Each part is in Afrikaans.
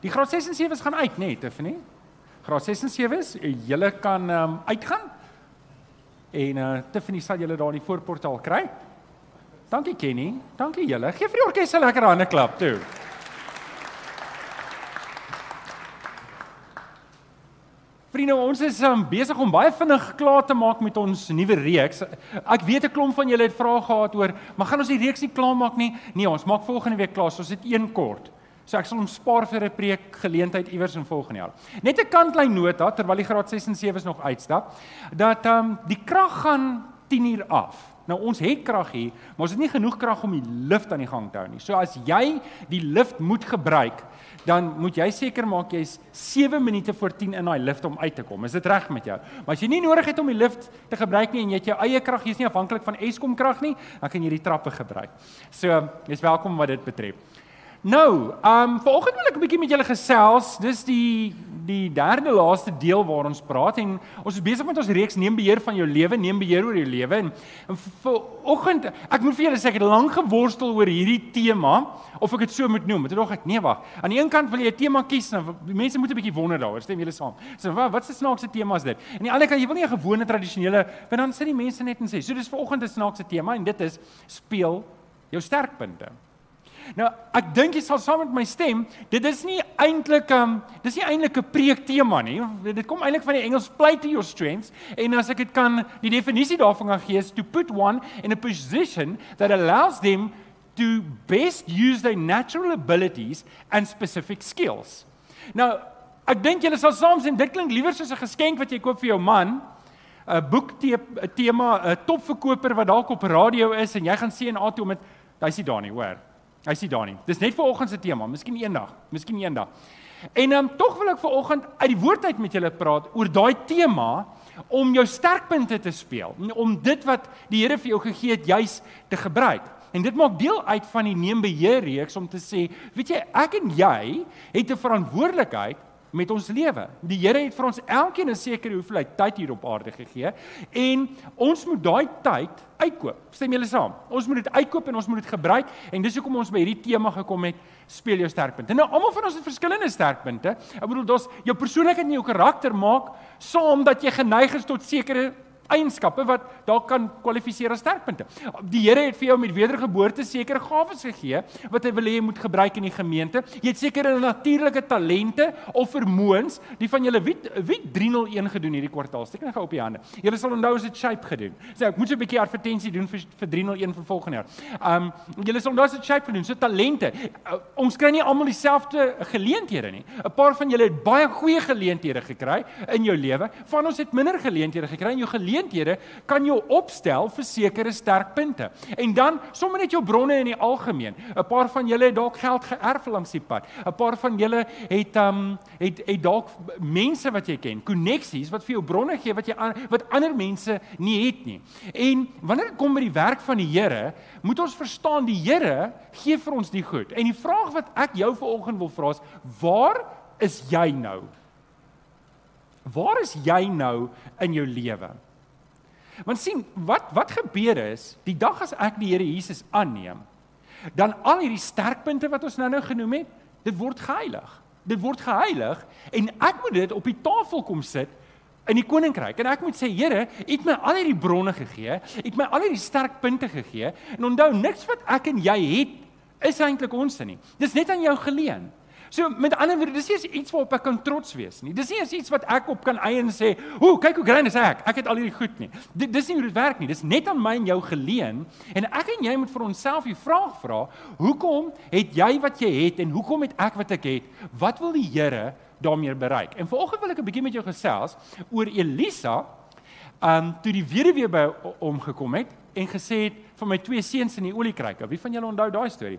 Die graad 6 en 7s gaan uit, net, Tiffany. Graad 6 en 7s, julle kan ehm um, uitgaan. En uh Tiffany sal julle daar in die voorportaal kry. Dankie Kenny. Dankie julle. Geef vir die orkes 'n lekker hande klap toe. Vriende, ons is um, besig om baie vinnig klaar te maak met ons nuwe reeks. Ek weet 'n klomp van julle het vrae gehad oor, maar gaan ons die reeks nie klaarmaak nie? Nee, ons maak volgende week klaar. So ons het een kort. So ek sal hom spaar vir 'n preek geleentheid iewers in volgende jaar. Net 'n kantlyn nota terwyl die graad 6 en 7s nog uitstap dat ehm um, die krag gaan 10 uur af. Nou ons het krag hier, maar ons het nie genoeg krag om die lift aan die gang te hou nie. So as jy die lift moet gebruik, dan moet jy seker maak jy's 7 minute voor 10 in daai lift om uit te kom. Is dit reg met jou? Maar as jy nie nodig het om die lift te gebruik nie en jy het jou eie krag, jy's nie afhanklik van Eskom krag nie, dan kan jy die trappe gebruik. So, jy's welkom wat dit betref. Nou, ehm um, vanoggend wil ek 'n bietjie met julle gesels. Dis die die derde laaste deel waar ons praat en ons is besig met ons reeks neem beheer van jou lewe, neem beheer oor jou lewe en, en vanoggend ek moet vir julle sê ek het lank geworstel oor hierdie tema of ek dit so moet noem. Dit dog ek nee wag. Aan die een kant wil jy 'n tema kies en mense moet 'n bietjie wonder daaroor. Stem julle saam? So wat wat se snaakse tema is dit? En die ander kant jy wil nie 'n gewone tradisionele, want dan sit die mense net en sê, "So dis vanoggend 'n snaakse tema en dit is speel jou sterkpunte." Nou, ek dink jy sal saam met my stem, dit is nie eintlik 'n um, dis nie eintlik 'n preek tema nie. Dit kom eintlik van die Engels play to your strengths en as ek dit kan die definisie daarvan gaan gee is to put one in a position that allows them to best use their natural abilities and specific skills. Nou, ek dink julle sal saam sien dit klink liewer soos 'n geskenk wat jy koop vir jou man. 'n boek tema 'n topverkoper wat dalk op radio is en jy gaan sien en atoe met hy's nie daar nie, hoor. Hy sê daar nie. Dis net vir oggend se tema, miskien eendag, miskien eendag. En dan um, tog wil ek vir oggend uit die woord uit met julle praat oor daai tema om jou sterkpunte te speel, om dit wat die Here vir jou gegee het juis te gebruik. En dit maak deel uit van die neem beheer reeks om te sê, weet jy, ek en jy het 'n verantwoordelikheid met ons lewe. Die Here het vir ons elkeen 'n sekere hoeveelheid tyd hier op aarde gegee en ons moet daai tyd uitkoop. Stem julle saam? Ons moet dit uitkoop en ons moet dit gebruik en dis hoekom ons by hierdie tema gekom het, speel jou sterkpunte. Nou almal van ons het verskillende sterkpunte. Ek bedoel, dis jou persoonlikheid en jou karakter maak saam dat jy geneig is tot sekere eienskappe wat dalk kan kwalifiseer as sterkpunte. Die Here het vir jou met wedergeboorte sekere gawes gegee wat hy wil hê jy moet gebruik in die gemeente. Jy het sekere natuurlike talente of vermoëns. Die van julle wie wie 301 gedoen hierdie kwartaal. Steek net gou op die hande. Julle sal onthou as dit shape gedoen. Sê ek moet so 'n bietjie advertensie doen vir vir 301 vir volgende jaar. Um julle sal onthou as dit shape gedoen. So talente. Uh, ons kry nie almal dieselfde geleenthede nie. 'n Paar van julle het baie goeie geleenthede gekry in jou lewe. Van ons het minder geleenthede gekry in jou geleenthede geleenthede kan jou opstel vir sekere sterkpunte. En dan sommer net jou bronne in die algemeen. 'n Paar van julle het dalk geld geërf langs die pad. 'n Paar van julle het um het het dalk mense wat jy ken, koneksies wat vir jou bronne gee wat jy an, wat ander mense nie het nie. En wanneer dit kom by die werk van die Here, moet ons verstaan die Here gee vir ons die goed. En die vraag wat ek jou vanoggend wil vra is, waar is jy nou? Waar is jy nou in jou lewe? Want sien, wat wat gebeur is, die dag as ek die Here Jesus aanneem, dan al hierdie sterkpunte wat ons nou-nou genoem het, dit word geheilig. Dit word geheilig en ek moet dit op die tafel kom sit in die koninkryk. En ek moet sê, Here, U het my al hierdie bronne gegee, U het my al hierdie sterkpunte gegee en onthou niks wat ek en jy het is eintlik ons se nie. Dis net aan jou geleen. So met ander woorde, dis nie iets waarop ek kan trots wees nie. Dis nie iets wat ek op kan eien sê, "Hoe, kyk hoe grein is ek. Ek het al hierdie goed nie." Dit dis nie hoe dit werk nie. Dis net aan my en jou geleen en ek en jy moet vir onsself die vraag vra, "Hoekom het jy wat jy het en hoekom het ek wat ek het? Wat wil die Here daarmee bereik?" En vanoggend wil ek 'n bietjie met jou gesels oor Elisa, um toe die weduwee by hom gekom het en gesê het van my twee seuns in die oliekruike. Wie van julle onthou daai storie?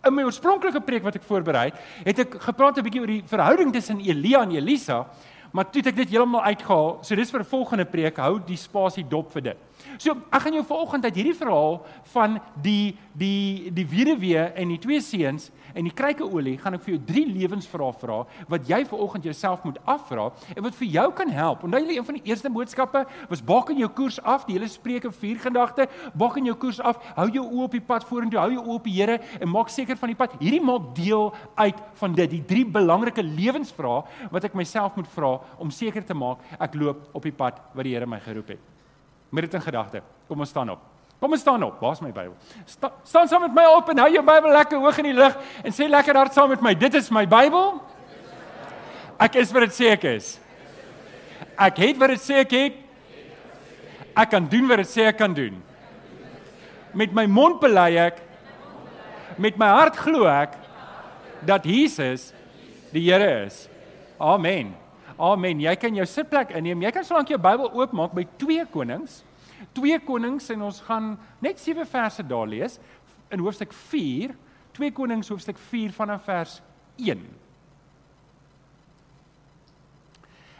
In my oorspronklike preek wat ek voorberei het, het ek gepraat 'n bietjie oor die verhouding tussen Elia en Elisa, maar toe het ek dit heeltemal uitgehaal. So dis vir 'n volgende preek, hou die spasie dop vir dit. So, ek gaan jou vanoggend uit hierdie verhaal van die die die weduwee en die twee seuns en die kruikeolie gaan ek vir jou drie lewensvrae vra wat jy vanoggend jouself moet afvra en wat vir jou kan help. Onthou jy een van die eerste boodskappe was bak in jou koers af, die hele Spreuke 4 gedagte, bak in jou koers af, hou jou oë op die pad vorentoe, hou jou oë op die Here en maak seker van die pad. Hierdie maak deel uit van dit, die drie belangrike lewensvrae wat ek myself moet vra om seker te maak ek loop op die pad wat die Here my geroep het. Met dit in gedagte. Kom ons staan op. Kom ons staan op. Waar's my Bybel? Sta, staan saam met my op en hou jou Bybel lekker hoog in die lug en sê lekker hard saam met my. Dit is my Bybel. Ek is wat dit sê ek is. Ek het wat dit sê ek het. Ek kan doen wat dit sê ek kan doen. Met my mond bely ek met my hart glo ek dat Jesus die Here is. Amen. Amen. Jy kan jou sitplek inneem. Jy kan solank jou Bybel oopmaak by 2 Konings 2 Konings en ons gaan net 7 verse daar lees in hoofstuk 4, 2 Konings hoofstuk 4 vanaf vers 1.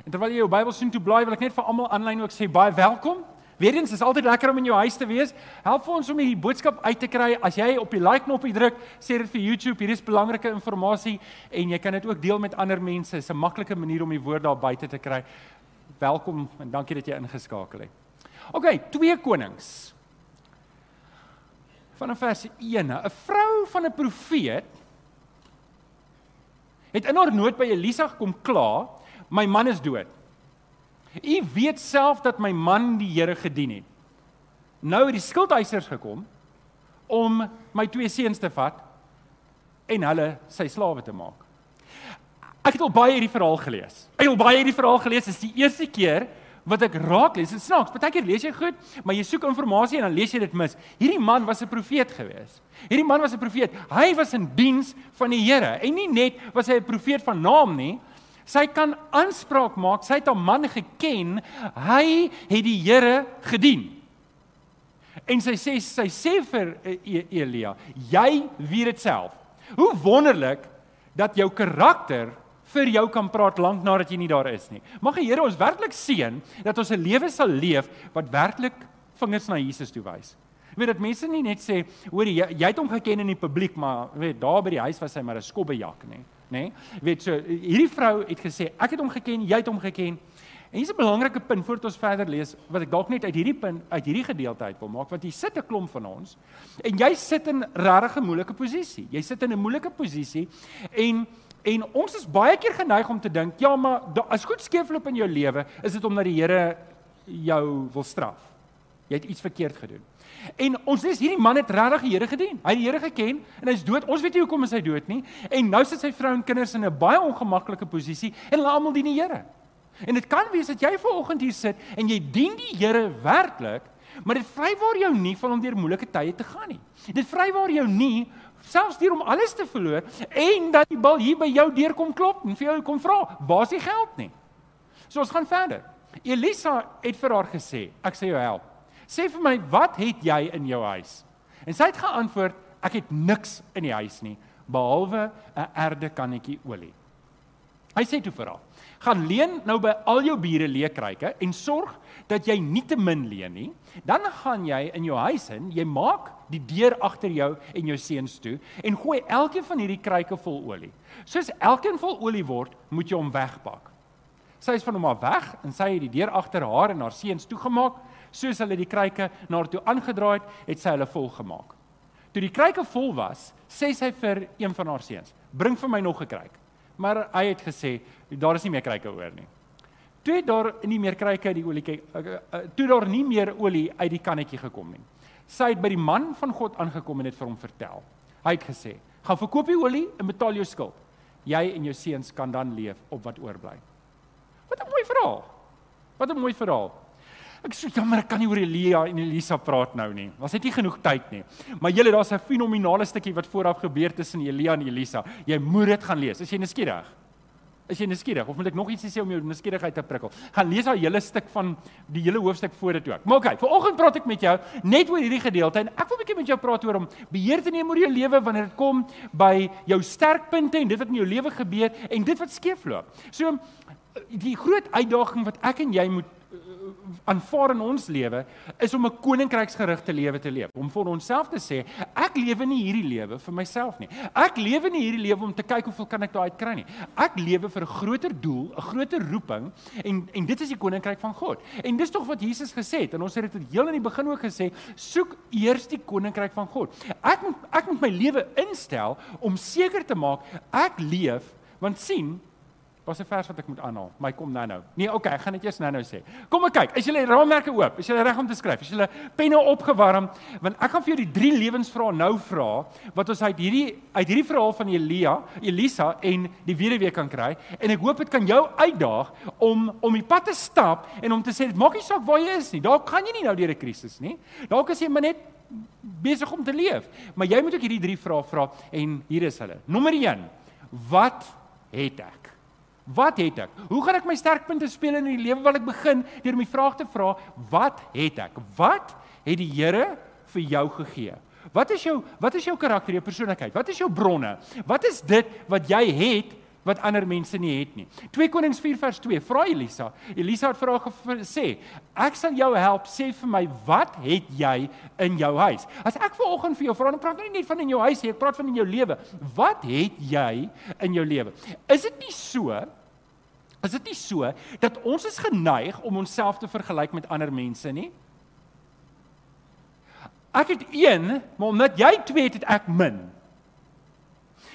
En terwyl jy jou Bybel sien toe blaai, wil ek net vir almal aanlyn ook sê baie welkom. Weerens is altyd lekker om in jou huis te wees. Help vir ons om hierdie boodskap uit te kry. As jy op die like knoppie druk, sê dit vir YouTube, hier is belangrike inligting en jy kan dit ook deel met ander mense. Dit is 'n maklike manier om die woord daar buite te kry. Welkom en dankie dat jy ingeskakel het. OK, 2 Konings. Vanaf vers 1. 'n Vrou van 'n profeet het in haar nood by Elisa gekom kla, "My man is dood. U weet self dat my man die Here gedien het. Nou het die skuldhuisers gekom om my twee seuns te vat en hulle sy slawe te maak." Ek het al baie hierdie verhaal gelees. Ek het al baie hierdie verhaal gelees. Dit is die eerste keer wat ek raak lees. Dit snaaks. Partykeer lees jy goed, maar jy soek inligting en dan lees jy dit mis. Hierdie man was 'n profeet gewees. Hierdie man was 'n profeet. Hy was in diens van die Here. En nie net was hy 'n profeet van naam nie. Sy kan aanspraak maak. Sy het 'n man geken. Hy het die Here gedien. En sy sê sy sê vir e-, e-, Elia, jy weet dit self. Hoe wonderlik dat jou karakter vir jou kan praat lank nadat jy nie daar is nie. Mag die Here ons werklik seën dat ons 'n lewe sal leef wat werklik vingers na Jesus toe wys. Weet dat mense nie net sê, hoor jy, jy het hom geken in die publiek, maar weet daar by die huis was hy maar 'n skobbejak, nê? Nê? Weet so hierdie vrou het gesê, ek het hom geken, jy het hom geken. En hier's 'n belangrike punt voordat ons verder lees wat ek dalk net uit hierdie punt uit hierdie gedeelte uit wil maak want jy sit 'n klomp van ons en jy sit in regtig 'n moeilike posisie. Jy sit in 'n moeilike posisie en En ons is baie keer geneig om te dink, ja, maar as goed skeefloop in jou lewe, is dit omdat die Here jou wil straf. Jy het iets verkeerd gedoen. En ons lees hierdie man het regtig die Here gedien. Hy het die Here geken en hy's dood. Ons weet nie hoekom is hy dood nie. En nou sit sy vrou en kinders in 'n baie ongemaklike posisie en hulle almal dien die Here. En dit kan wees dat jy ver oggend hier sit en jy dien die Here werklik, maar dit vrywaar jou nie van om deur moeilike tye te gaan nie. Dit vrywaar jou nie selfs deur om alles te verloor en dat die bal hier by jou deurkom klop en vir jou kom vra, waar is die geld nie? So ons gaan verder. Elisa het vir haar gesê, ek sê jou help. Sê vir my, wat het jy in jou huis? En sy het geantwoord, ek het niks in die huis nie behalwe 'n erde kannetjie olie. Hy sê toe vir haar, gaan leen nou by al jou bure leekryke en sorg dat jy nie te min leen nie. Dan gaan jy in jou huis in, jy maak die deur agter jou en jou seuns toe en gooi elkeen van hierdie kruike vol olie. Soos elkeen vol olie word, moet jy hom wegpak. Sy is van hom af weg en sy het die deur agter haar en haar seuns toegemaak. Soos hulle die kruike na haar toe aangedraai het, het sy hulle vol gemaak. Toe die kruike vol was, sê sy vir een van haar seuns: "Bring vir my nog 'n kruik." Maar hy het gesê, "Daar is nie meer kruike oor nie." Toe het daar nie meer kruike uit die olie toe daar nie meer olie uit die kannetjie gekom nie. Sy het by die man van God aangekom en dit vir hom vertel. Hy het gesê: "Gaan verkoop die olie en betaal jou skuld. Jy en jou seuns kan dan leef op wat oorbly." Wat 'n mooi verhaal. Wat 'n mooi verhaal. Ek sê jammer ek kan nie oor Elia en Elisa praat nou nie. Was dit nie genoeg tyd nie. Maar julle daar's 'n fenominale stukkie wat vooraf gebeur tussen Elia en Elisa. Jy moet dit gaan lees. Is jy nuuskierig? Is jy nuuskierig of moet ek nog iets sê om jou nuuskierigheid te prikkel? Gaan lees daai hele stuk van die hele hoofstuk voor dit ook. Maar okay, vanoggend praat ek met jou net oor hierdie gedeelte en ek wil 'n bietjie met jou praat oor om beheer te neem oor jou lewe wanneer dit kom by jou sterkpunte en dit wat in jou lewe gebeur en dit wat skeefloop. So die groot uitdaging wat ek en jy moet aanvaar in ons lewe is om 'n koninkryksgerigte lewe te leef. Om vir onsself te sê, ek lewe nie hierdie lewe vir myself nie. Ek lewe nie hierdie lewe om te kyk hoeveel kan ek daai uitkry nie. Ek lewe vir 'n groter doel, 'n groter roeping en en dit is die koninkryk van God. En dis tog wat Jesus gesê het en ons het dit heel in die begin ook gesê, soek eers die koninkryk van God. Ek moet ek moet my lewe instel om seker te maak ek leef want sien Was 'n vers wat ek moet aanhaal. My kom nou-nou. Nee, okay, ek gaan dit eers nou-nou sê. Kom ek kyk. Is julle raamwerke oop? Is julle reg om te skryf? Is julle penne opgewarm? Want ek gaan vir jou die drie lewensvrae nou vra wat ons uit hierdie uit hierdie verhaal van Elia, Elisa en die weduwee kan kry en ek hoop dit kan jou uitdaag om om die pad te stap en om te sê dit maak nie saak waar jy is nie. Dalk gaan jy nie nou deur 'n krisis nie. Dalk is jy maar net besig om te leef. Maar jy moet ook hierdie drie vrae vra en hier is hulle. Nommer 1. Wat het ek? Wat het ek? Hoe gaan ek my sterkpunte speel in die lewe wat ek begin deur my vraag te vra, wat het ek? Wat het die Here vir jou gegee? Wat is jou wat is jou karakter, jou persoonlikheid? Wat is jou bronne? Wat is dit wat jy het wat ander mense nie het nie. 2 Konings 4 vers 2. Vra Elisa. Elisa het haar gesê, "Ek sal jou help. Sê vir my, wat het jy in jou huis?" As ek vanoggend vir jou vra, dan praat ek nie net van in jou huis nie, ek praat van in jou lewe. Wat het jy in jou lewe? Is dit nie so Is dit nie so dat ons is geneig om onsself te vergelyk met ander mense nie? Ek het 1, maar omdat jy 2 het, het ek min.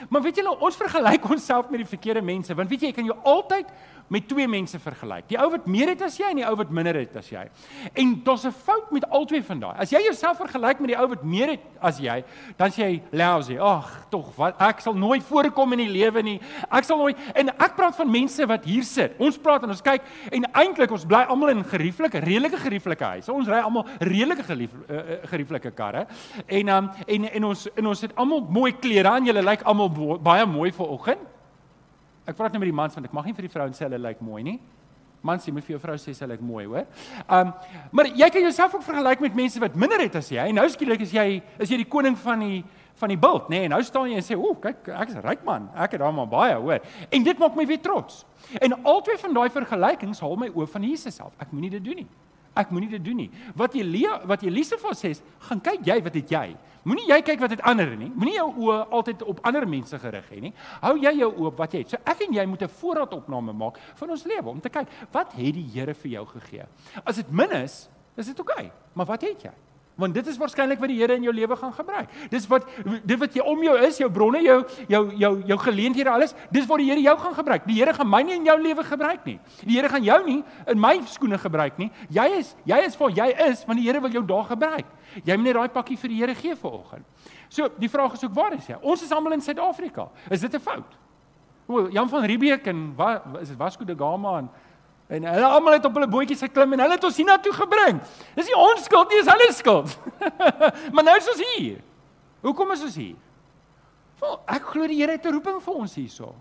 Maar weet julle, ons vergelyk onsself met die verkeerde mense, want weet jy, jy kan jou altyd met twee mense vergelyk. Die ou wat meer het as jy en die ou wat minder het as jy. En daar's 'n fout met albei van daai. As jy jouself vergelyk met die ou wat meer het as jy, dan sê jy lousy. Ag, tog wat ek sal nooit voorkom in die lewe nie. Ek sal nooit en ek praat van mense wat hier sit. Ons praat en ons kyk en eintlik ons bly almal in gerieflike, redelike gerieflike huise. Ons ry almal redelike gelief, uh, gerieflike karre. En um, en en ons en ons het almal mooi klere aan. Julle lyk almal baie mooi vir oggend. Ek praat nou met die mans want ek mag nie vir die vrouens sê hulle lyk mooi nie. Mans, jy moet vir jou vrou sê sy lyk mooi, hoor. Um maar jy kan jouself ook vergelyk met mense wat minder het as jy. En nou skielik is jy is jy die koning van die van die bult, nê? Nee, en nou staan jy en sê, "O, kyk, ek is ryk man. Ek het daarmee baie, hoor." En dit maak my weer trots. En albei van daai vergelykings haal my oop van Jesus self. Ek moenie dit doen nie. Ek moenie dit doen nie. Wat Elia, wat Elisa vir sê, gaan kyk jy wat het jy? Moenie jy kyk wat het ander nie. Moenie jou oë altyd op ander mense gerig hê nie. Hou jy jou oop wat jy het. So ek en jy moet 'n voorraadopname maak van ons lewe om te kyk wat het die Here vir jou gegee. As dit min is, is dit oukei. Okay, maar wat het jy? Want dit is waarskynlik wat die Here in jou lewe gaan gebruik. Dis wat dit wat jy om jou is, jou bronne, jou jou jou jou geleenthede alles, dis waar die Here jou gaan gebruik. Die Here gaan my nie in jou lewe gebruik nie. Die Here gaan jou nie in my skoene gebruik nie. Jy is jy is waar jy is want die Here wil jou daar gebruik. Jy moet net daai pakkie vir die Here gee vanoggend. So, die vraag is ook waar is jy? Ons is almal in Suid-Afrika. Is dit 'n fout? O, Jan van Riebeeck en wat is dit Vasco da Gama en En hulle almal het op hulle bootjies geklim en hulle het ons hiernatoe gebring. Dis nie ons skuld nie, dis hulle skuld. maar nou is ons hier. Hoekom is ons hier? Wel, ek glo die Here het 'n roeping vir ons hierso.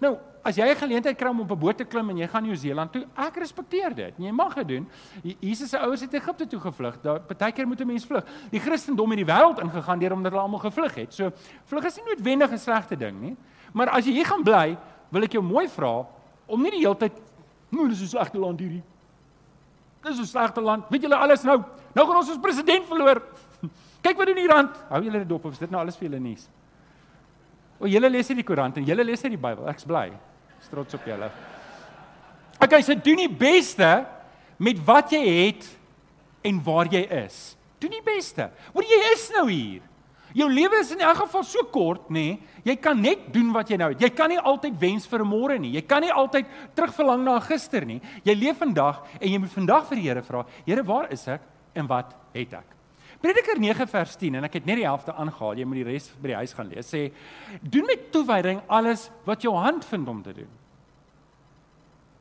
Nou, as jy 'n geleentheid kry om op 'n boot te klim en jy gaan Nieu-Seeland toe, ek respekteer dit. Jy mag dit doen. Jesus se ouers het Egipte toe gevlug. Daar partykeer moet 'n mens vlug. Die Christendom het die wêreld ingegaan deur omdat hulle almal gevlug het. So, vlug is nie noodwendig 'n slegte ding nie. Maar as jy hier gaan bly, wil ek jou mooi vra om nie die hele tyd Nou, dis 'n slegte land hierdie. Dis 'n slegte land. Weet julle alles nou? Nou gaan ons ons president verloor. Kyk wat doen die rand. Hou julle dit dop of is dit nou alles vir julle nuus? O, julle lees hierdie koerant en julle lees hierdie Bybel. Ek's bly. Trots op julle. Okay, so doen die beste met wat jy het en waar jy is. Doen die beste. Want jy is nou hier. Jou lewe is in elk geval so kort, nê? Nee, jy kan net doen wat jy nou het. Jy kan nie altyd wens vir môre nie. Jy kan nie altyd terugverlang na gister nie. Jy leef vandag en jy moet vandag vir die Here vra, Here, waar is ek en wat het ek? Prediker 9 vers 10 en ek het net die helfte aangehaal. Jy moet die res by die huis gaan lees. Sê: "Doen met toewyding alles wat jou hand vind om te doen."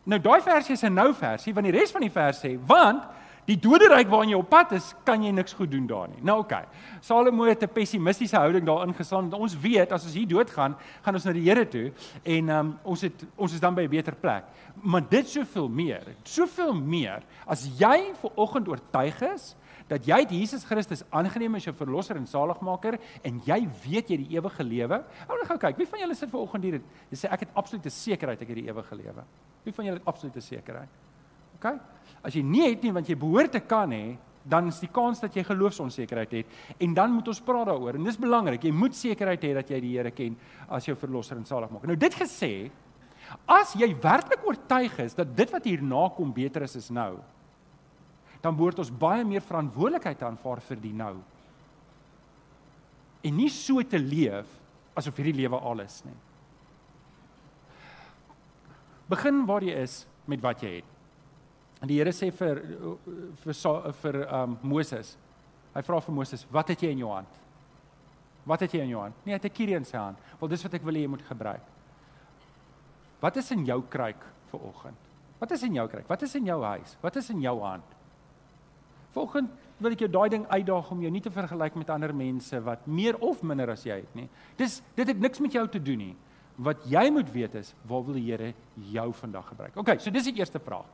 Nou daai versie is 'n nou versie, want die res van die vers sê: "Want Die doderyk waarin jy op pad is, kan jy niks goed doen daar nie. Nou. Okay. Salomo het 'n pessimistiese houding daarin geslaan. Ons weet as ons hier doodgaan, gaan ons na die Here toe en um, ons het ons is dan by 'n beter plek. Maar dit soveel meer, soveel meer as jy ver oggend oortuig is dat jy het Jesus Christus aangeneem as jou verlosser en saligmaker en jy weet jy die ewige lewe. Ou net gou kyk, wie van julle sit ver oggend hier en sê ek het absolute sekerheid ek het die ewige lewe. Wie van julle het absolute sekerheid? OK? As jy nie het nie want jy behoort te kan hê, dan is die kans dat jy geloofsonsekerheid het en dan moet ons praat daaroor. En dis belangrik. Jy moet sekerheid hê dat jy die Here ken as jou verlosser en saligmaker. Nou dit gesê, as jy werklik oortuig is dat dit wat hierna kom beter is as nou, dan behoort ons baie meer verantwoordelikheid aanvaar vir die nou. En nie so te leef asof hierdie lewe alles nie. Begin waar jy is met wat jy het. En die Here sê vir vir vir um Moses. Hy vra vir Moses, "Wat het jy in jou hand?" Wat het jy in jou hand? Nee, hy het 'n kierie in sy hand. Wel, dis wat ek wil hê jy moet gebruik. Wat is in jou kruik vir oggend? Wat is in jou kruik? Wat is in jou huis? Wat is in jou hand? Vanoggend wil ek jou daai ding uitdaag om jou nie te vergelyk met ander mense wat meer of minder as jy het nie. Dis dit het niks met jou te doen nie. Wat jy moet weet is, waar wil die Here jou vandag gebruik? OK, so dis die eerste vraag.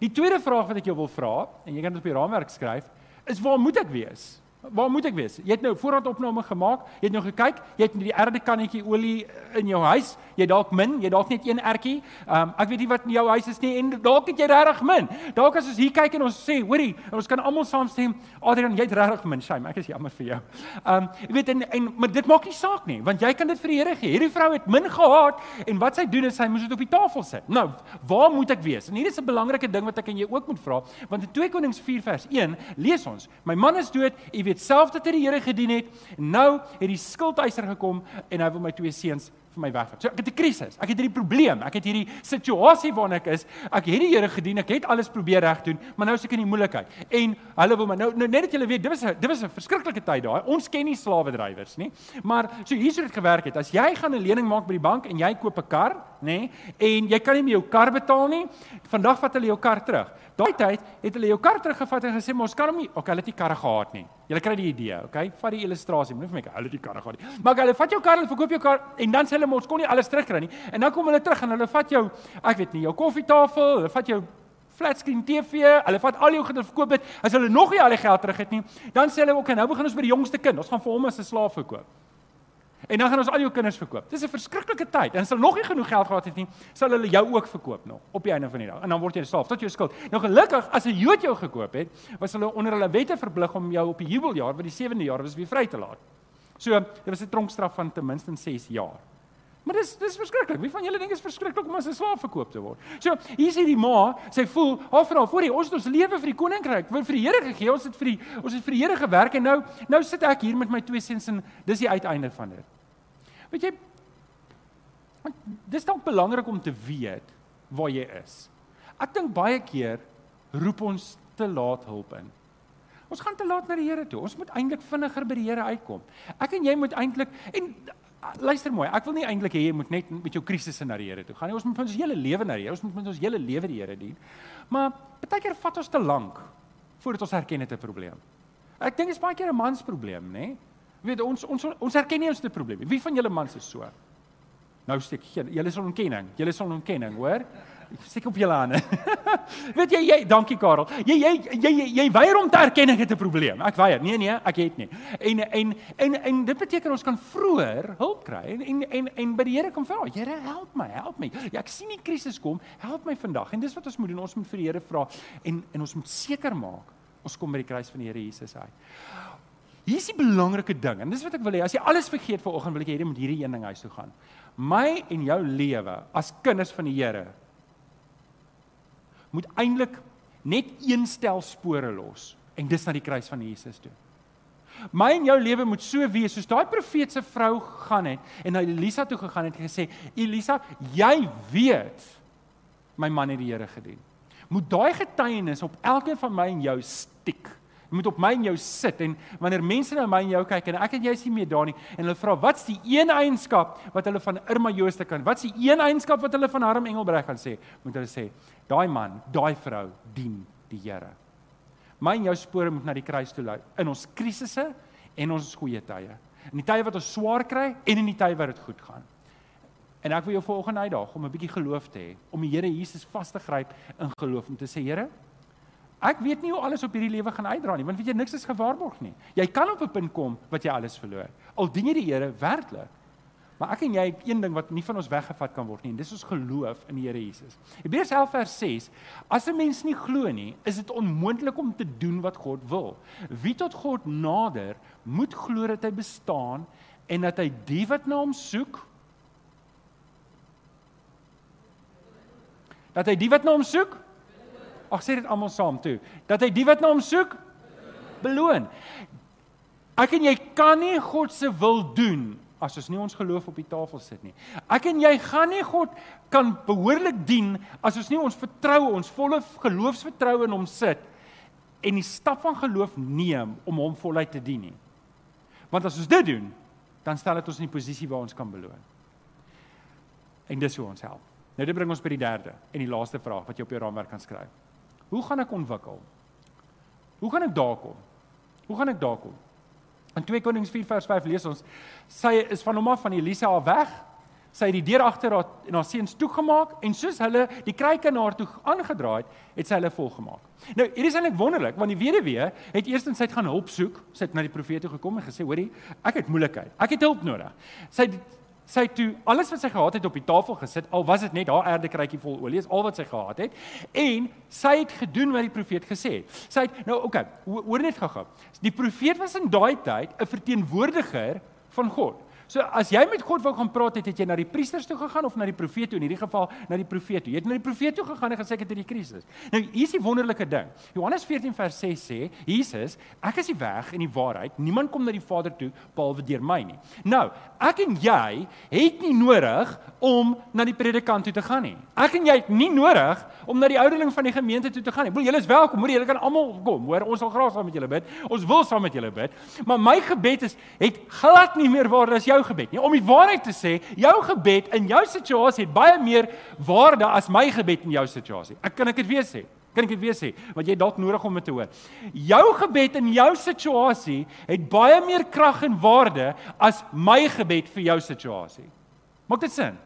Die tweede vraag wat ek jou wil vra en jy kan dit op die raamwerk skryf, is waar moet ek wees? Waar moet ek wees? Jy het nou voorraadopname gemaak. Jy het nou gekyk, jy het die erde kannetjie olie in jou huis. Jy dalk min, jy dalk net een ertjie. Um ek weet nie wat in jou huis is nie en dalk het jy regtig min. Dalk as ons hier kyk en ons sê, hoorie, ons kan almal saamstem, Adrian, jy het regtig min. Shame, ek is jammer vir jou. Um jy weet en en maar dit maak nie saak nie, want jy kan dit vir die Here gee. Hierdie vrou het min gehad en wat sy doen is sy moes dit op die tafel sit. Nou, waar moet ek wees? En hier is 'n belangrike ding wat ek aan jou ook moet vra, want in 2 Konings 4 vers 1 lees ons: My man is dood, jy weet self dat hy die Here gedien het. Nou het die skuldeiser gekom en hy wil my twee seuns vir my wegvat. So ek het 'n krisis. Ek het hierdie probleem. Ek het hierdie situasie waarin ek is. Ek het die Here gedien. Ek het alles probeer reg doen, maar nou is ek in die moeilikheid. En hulle wil my nou, nou net dat julle weet, dit was 'n dit was 'n verskriklike tyd daai. Ons ken nie slawe drywers nie. Maar so hier sou dit gewerk het. As jy gaan 'n lening maak by die bank en jy koop 'n kar, nê, en jy kan nie meer jou kar betaal nie, vandag vat hulle jou kar terug. Daai tyd het hulle jou kar teruggevat en gesê, "Mos kan hom nie, okay, hulle het nie karre gehad nie." Jy kry die idee, okay? Vat die illustrasie, moenie vir my, hulle het nie karre gehad nie. Maar hulle vat jou kar, hulle verkoop jou kar en dan sê hulle, "Mos kon nie alles terugkry nie." En dan kom hulle terug en hulle vat jou, ek weet nie, jou koffietafel, hulle vat jou flat screen TV, hulle vat al jou goed en verkoop dit. As hulle nog nie al die geld terug het nie, dan sê hulle, "Oké, nou begin ons by die jongste kind. Ons gaan vir hom as 'n slaaf verkoop." En dan gaan ons al jou kinders verkoop. Dis 'n verskriklike tyd. En as hulle nog nie genoeg geld gehad het nie, sal hulle jou ook verkoop nog op die einde van die dag. En dan word jy slaaf tot jou skuld. Nou gelukkig as 'n Jood jou gekoop het, was hulle onder hulle wette verplig om jou op die jubeljaar, wat die 7de jaar was, weer vry te laat. So, dit was 'n tronkstraf van ten minste 6 jaar. Maar dis dis verskriklik. Wie van julle dink is verskriklik om as 'n slaaf verkoop te word? So, hier is hierdie ma, sy voel, "Haar vrou, voor die ons het ons lewe vir die koninkryk, vir die Here gegee. Ons het vir die ons het vir die Here gewerk en nou nou sit ek hier met my twee seuns en dis die uiteinde van dit." Weet jy dis dalk belangrik om te weet waar jy is. Ek dink baie keer roep ons te laat hulp in. Ons gaan te laat na die Here toe. Ons moet eintlik vinniger by die Here uitkom. Ek en jy moet eintlik en luister mooi, ek wil nie eintlik hê jy moet net met jou krisisse na die Here toe gaan nie. Ons moet ons hele lewe na die Here, ons moet ons hele lewe die Here dien. Maar baie keer vat ons te lank voordat ons erken dit 'n probleem. Ek dink dit is baie keer 'n mansprobleem, nê? Nee? Weet ons ons ons erken nie ons te probleme. Wie van julle mans is so? Nou steek geen. Julle sal ontkenning. Julle sal ontkenning, hoor? Steek op julle hande. Weet jy jy dankie Karel. Jy jy jy jy, weier om te erken ek het 'n probleem. Ek weier. Nee nee, ek het nie. En en en en dit beteken ons kan vroeër hulp kry en en en, en by die Here kom vra. Here, help my, help my. Ja, ek sien die krisis kom. Help my vandag. En dis wat ons moet doen. Ons moet vir die Here vra en en ons moet seker maak ons kom by die kruis van die Here Jesus uit. Hier is die belangrike ding en dis wat ek wil hê. As jy alles vergeet vanoggend wil ek hê jy moet hierdie een ding huis toe gaan. My en jou lewe as kinders van die Here moet eintlik net een stel spore los en dis na die kruis van Jesus toe. My en jou lewe moet so wees soos daai profeetse vrou gegaan het en na Elisa toe gegaan het en gesê Elisa, jy weet my man het die Here gedien. Moet daai getuienis op elkeen van my en jou stiek. Jy moet op my en jou sit en wanneer mense na my en jou kyk en ek en jy is nie meer daar nie en hulle vra wat's die een eienskap wat hulle van Irma Jooste kan? Wat's die een eienskap wat hulle van Harm Engelbreg kan sê? Moet hulle sê, daai man, daai vrou dien die Here. My en jou spore moet na die kruis toe lei in ons krisisse en ons goeie tye. In die tye wat ons swaar kry en in die tye wat dit goed gaan. En ek wil jou volgende uitdaag om 'n bietjie geloof te hê, om die Here Jesus vas te gryp in geloof om te sê, Here, Ek weet nie hoe alles op hierdie lewe gaan uitdra nie, want weet jy niks is gewaarborg nie. Jy kan op 'n punt kom wat jy alles verloor. Al dien jy die Here werklik. Maar ek en jy het een ding wat nie van ons weggevat kan word nie en dis ons geloof in die Here Jesus. Hebreërs 11 vers 6: As 'n mens nie glo nie, is dit onmoontlik om te doen wat God wil. Wie tot God nader, moet glo dat hy bestaan en dat hy die wat na hom soek dat hy die wat na hom soek Ag sê dit almal saam toe. Dat hy die wat na hom soek beloon. Ek en jy kan nie God se wil doen as ons nie ons geloof op die tafel sit nie. Ek en jy gaan nie God kan behoorlik dien as ons nie ons vertroue, ons volle geloofsvertroue in hom sit en die stap van geloof neem om hom voluit te dien nie. Want as ons dit doen, dan stel dit ons in die posisie waar ons kan beloon. En dis hoe ons help. Nou dit bring ons by die derde en die laaste vraag wat jy op jou raamwerk kan skryf. Hoe gaan ek ontwikkel? Hoe gaan ek daar kom? Hoe gaan ek daar kom? In 2 Konings 4 vers 5 lees ons sy is van hom af van Elisa af weg. Sy het die deur agter haar en haar seuns toegemaak en soos hulle die kruike na haar toe aangedraai het, het sy hulle volgemaak. Nou, hier is eintlik wonderlik want die weduwee het eers net gaan hulp soek. Sy het na die profeet toe gekom en gesê: "Hoerie, ek het moeilikheid. Ek het hulp nodig." Sy het sy toe alles wat sy gehad het op die tafel gesit, al was dit net haar erdekruikie vol olie, is al wat sy gehad het. En sy het gedoen wat die profeet gesê het. Sy het nou okay, hoor net gou-gou. Die profeet was in daai tyd 'n verteenwoordiger van God. So as jy met God wou gaan praat het, het jy na die priesters toe gegaan of na die profeet toe? In hierdie geval na die profeet toe. Jy het na die profeet toe gegaan en gesê ek het hierdie krisis. Nou hier is die wonderlike ding. Johannes 14 vers 6 sê, Jesus, ek is die weg en die waarheid. Niemand kom na die Vader toe behalwe deur my nie. Nou, ek en jy het nie nodig om na die predikant toe te gaan nie. Ek en jy het nie nodig om na die ouderling van die gemeente toe te gaan nie. Ek bedoel julle is welkom, hoor, julle kan almal kom, hoor. Ons sal graag saam met julle bid. Ons wil saam met julle bid. Maar my gebed is het glad nie meer waarde as jou jou gebed nie. Om die waarheid te sê, jou gebed in jou situasie het baie meer waarde as my gebed in jou situasie. Ek kan ek dit weer sê. Kan ek dit weer sê? Want jy dalk nodig om dit te hoor. Jou gebed in jou situasie het baie meer krag en waarde as my gebed vir jou situasie. Maak dit sin?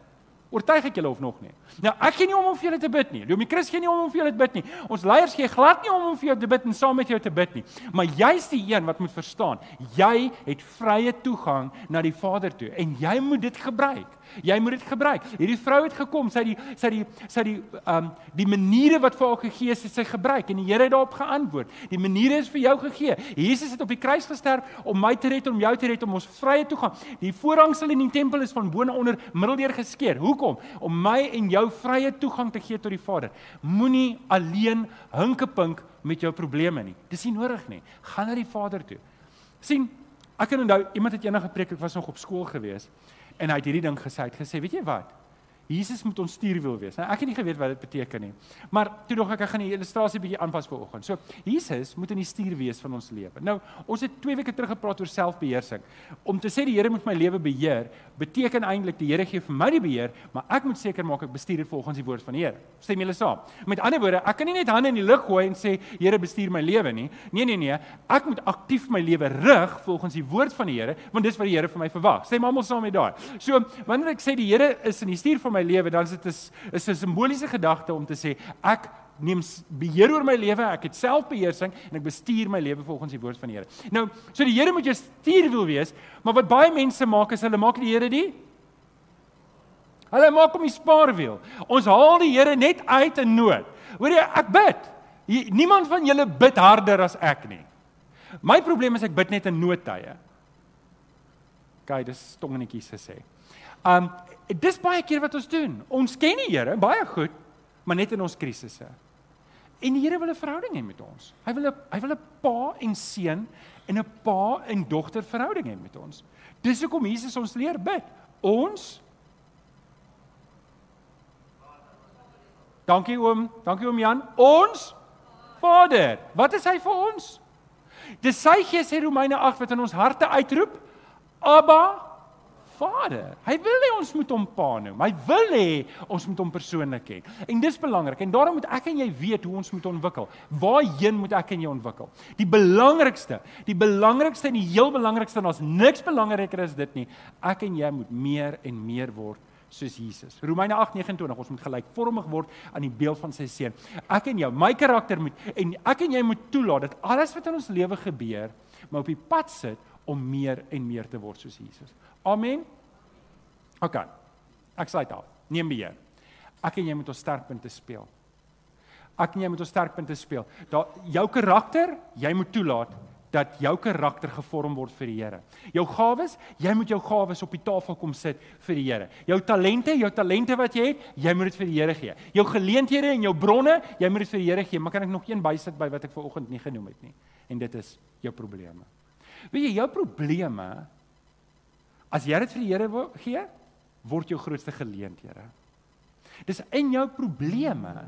Oortuig ek julle of nog nie? Nou, ek gee nie om om vir julle te bid nie. Dominee Chris gee nie om om vir julle te bid nie. Ons leiers gee glad nie om om vir jou te bid en saam met jou te bid nie. Maar jy's die een wat moet verstaan. Jy het vrye toegang na die Vader toe en jy moet dit gebruik. Jy moet dit gebruik. Hierdie vrou het gekom, sy het die sy het die sy het die ehm um, die maniere wat vir haar gegee is, sy gebruik en die Here het daarop geantwoord. Die maniere is vir jou gegee. Jesus het op die kruis gesterf om my te red om jou te red om ons vrye toegang. Die voorhangsel in die tempel is van bo na onder middeldeur geskeur. Hoekom? Om my en jou vrye toegang te gee tot die Vader. Moenie alleen hinkepink met jou probleme nie. Dis nie nodig nie. Gaan na die Vader toe. sien Ek kan onthou iemand het eendag gepreek, ek was nog op skool gewees en hy het hierdie ding gesê, hy het gesê, weet jy wat? Jesus moet ons stuurwiel wees. Nou ek het nie geweet wat dit beteken nie. Maar toe dog ek ek gaan die illustrasie bietjie aanpas vir oggend. So Jesus moet in die stuur wees van ons lewe. Nou, ons het 2 weke terug gepraat oor selfbeheersing. Om te sê die Here moet my lewe beheer, beteken eintlik die Here gee vir my die beheer, maar ek moet seker maak ek bestuur dit volgens die woord van die Here. Stem julle saam? Met ander woorde, ek kan nie net hande in die lug gooi en sê Here bestuur my lewe nie. Nee nee nee, ek moet aktief my lewe rig volgens die woord van die Here, want dis wat die Here vir my verwag. Stem almal saam met daai. So, wanneer ek sê die Here is in die stuur van my lewe, dan is dit 'n is 'n simboliese gedagte om te sê ek neem beheer oor my lewe, ek het selfbeheersing en ek bestuur my lewe volgens die woord van die Here. Nou, so die Here moet jou stuur wil wees, maar wat baie mense maak is hulle maak die Here die Hulle maak hom die spaarwiel. Ons haal die Here net uit in nood. Hoor jy, ek bid. Niemand van julle bid harder as ek nie. My probleem is ek bid net in noodtye. Kyk, dis stongenetjies gesê. Um dis baie keer wat ons doen. Ons ken die Here baie goed, maar net in ons krisisse. En die Here wil 'n verhouding hê met ons. Hy wil 'n hy wil 'n pa en seun en 'n pa en dogter verhouding hê met ons. Dis hoekom Jesus ons leer bid. Ons Dankie oom, dankie oom Jan. Ons Vader. Wat is hy vir ons? Dis sy Gees sê Romeine 8 wat in ons harte uitroep. Abba Vader. Hy wil hê ons moet hom Pa noem. Hy wil hê ons moet hom persoonlik ken. En dis belangrik. En daarom moet ek en jy weet hoe ons moet ontwikkel. Waarheen moet ek en jy ontwikkel? Die belangrikste, die belangrikste en die heel belangrikste en ons niks belangriker as dit nie. Ek en jy moet meer en meer word soos Jesus. Romeine 8:29 ons moet gelykvormig word aan die beeld van sy seun. Ek en jou, my karakter moet en ek en jy moet toelaat dat alles wat in ons lewe gebeur, maar op die pad sit om meer en meer te word soos Jesus. Amen. OK. Ek sluit af. Neem beheer. Ek en jy moet ons sterkpunte speel. Ek en jy moet ons sterkpunte speel. Daar jou karakter, jy moet toelaat dat jou karakter gevorm word vir die Here. Jou gawes, jy moet jou gawes op die tafel kom sit vir die Here. Jou talente, jou talente wat jy het, jy moet dit vir die Here gee. Jou geleenthede en jou bronne, jy moet dit vir die Here gee. Maar kan ek nog een bysit by wat ek vanoggend nie genoem het nie? En dit is jou probleme. Weet jy, jou probleme as jy dit vir die Here gee, word jou grootste geleenthede. Dis in jou probleme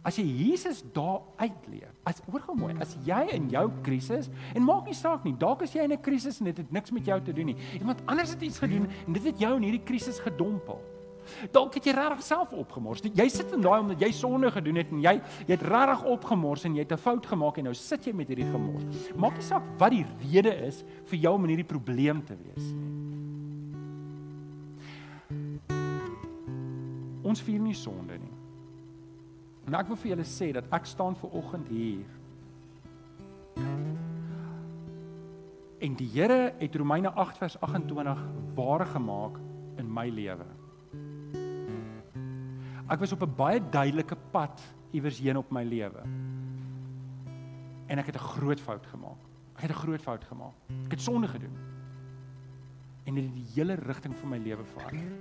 As jy Jesus daar uitleef, as hoor gou mooi, as jy in jou krisis en maak nie saak nie, dalk is jy in 'n krisis en dit het niks met jou te doen nie. Iemand anders het iets gedoen en dit het jou in hierdie krisis gedompel. Dalk het jy regtig self opgemors. Jy sit in daai omdat jy sonde gedoen het en jy jy het regtig opgemors en jy het 'n fout gemaak en nou sit jy met hierdie gemors. Maak nie saak wat die rede is vir jou om in hierdie probleem te wees nie. Ons vier nie sonde nie. En ek wil vir julle sê dat ek staan ver oggend hier. En die Here het Romeine 8 vers 28 waar gemaak in my lewe. Ek was op 'n baie duidelike pad iewers heen op my lewe. En ek het 'n groot fout gemaak. Ek het 'n groot fout gemaak. Ek het sonde gedoen. En dit het die hele rigting van my lewe verander.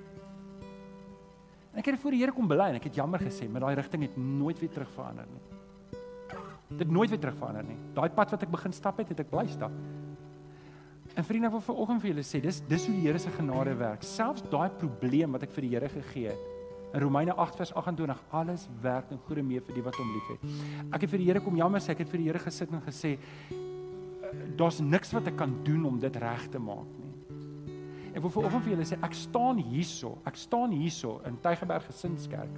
Ek het voor die Here kom bely en ek het jammer gesê, maar daai rigting het nooit weer terug verander nie. Dit nooit weer terug verander nie. Daai pad wat ek begin stap het, het ek bly stap. En vriende, ek wil vanoggend vir julle sê, dis dis hoe die Here se genade werk. Selfs daai probleem wat ek vir die Here gegee het. In Romeine 8 vers 28, alles werk in goeie mee vir die wat hom liefhet. Ek het vir die Here kom jammer sê, ek het vir die Here gesit en gesê daar's niks wat ek kan doen om dit reg te maak nie. Ek wil vanoggend vir julle sê ek staan hierso. Ek staan hierso in Tygerberg Gesinskerk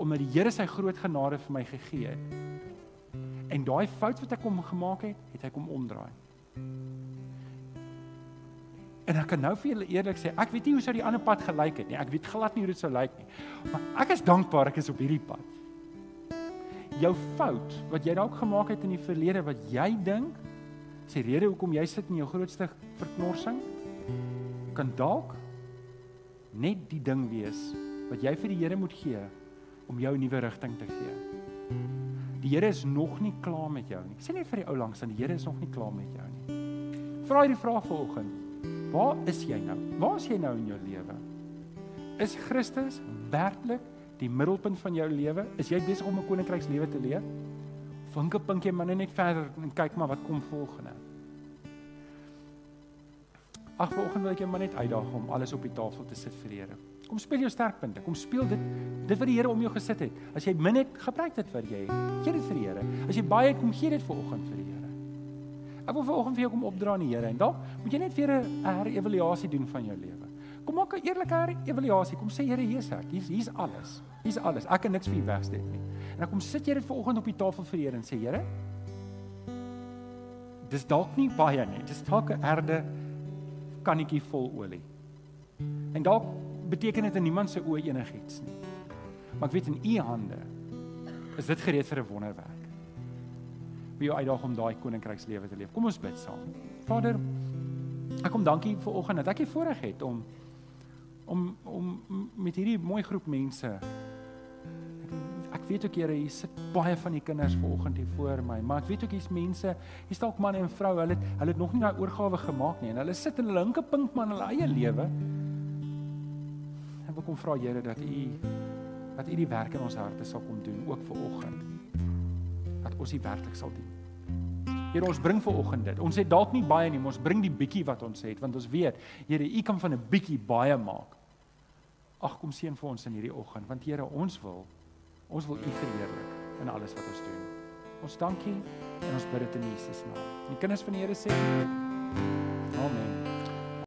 omdat die Here sy groot genade vir my gegee het. En daai fout wat ek kom gemaak het, het hy kom omdraai. En ek kan nou vir julle eerlik sê, ek weet nie hoe sou die ander pad gelyk het nie. Ek weet glad nie hoe dit sou lyk nie. Maar ek is dankbaar ek is op hierdie pad. Jou fout wat jy dalk gemaak het in die verlede wat jy dink sê rede hoekom jy sit in jou grootste verknorsing kan dalk net die ding wees wat jy vir die Here moet gee om jou 'n nuwe rigting te gee. Die Here is nog nie klaar met jou nie. Sê net vir die ou langs aan die Here is nog nie klaar met jou nie. Vra hierdie vraag vanoggend. Waar is jy nou? Waar is jy nou in jou lewe? Is Christus werklik die middelpunt van jou lewe? Is jy besig om 'n koninkrykslewe te leef? Vink 'n puntjie maar net verder en kyk maar wat kom volgende. Ag vanoggend wil ek jou maar net uitdaag om alles op die tafel te sit vir die Here. Kom speel jou sterkpunte. Kom speel dit dit wat die Here om jou gesit het. As jy min het, gebruik dit vir jy. Gee dit vir die Here. As jy baie het, kom gee dit vanoggend vir die Here. Ek wil vanoggend vir jou kom opdra aan die Here en dalk moet jy net weer 'n herevaluasie doen van jou lewe. Kom maak 'n eerlike herevaluasie. Kom sê Here, hier's ek. Hier's hier's alles. Hier's alles. Ek kan niks vir U wegsteek nie. En dan kom sit jy dit vanoggend op die tafel vir die Here en sê Here, dis dalk nie baie nie. Dis dalk 'n erde kannetjie vol olie. En dalk beteken dit in niemand se oë enigiets nie. Maar ek weet in u hande is dit gereed vir 'n wonderwerk. Wie jou uitdaag om daai koninkrykslewe te leef. Kom ons bid saam. Vader, ek kom dankie vir oggend dat ek hier voorreg het om om om met hierdie mooi groep mense ek weet ook Here, hier sit baie van die kinders vanoggend hier voor my, maar ek weet ook hier's mense, hier's dalk manne en vroue, hulle hulle het nog nie daai oorgawe gemaak nie en hulle sit in hulle linke punt man hulle eie lewe. Ek kom vra Here dat U dat U die werk in ons harte sal kom doen ook vanoggend. Dat ons U werklik sal dien. Here ons bring ver oggend dit. Ons het dalk nie baie nie, maar ons bring die bietjie wat ons het want ons weet, Here, U kan van 'n bietjie baie maak. Ag kom seën vir ons in hierdie oggend want Here, ons wil Ons wil U verheerlik in alles wat ons doen. Ons dankie en ons bid dit in Jesus naam. Die kinders van die Here sê Amen.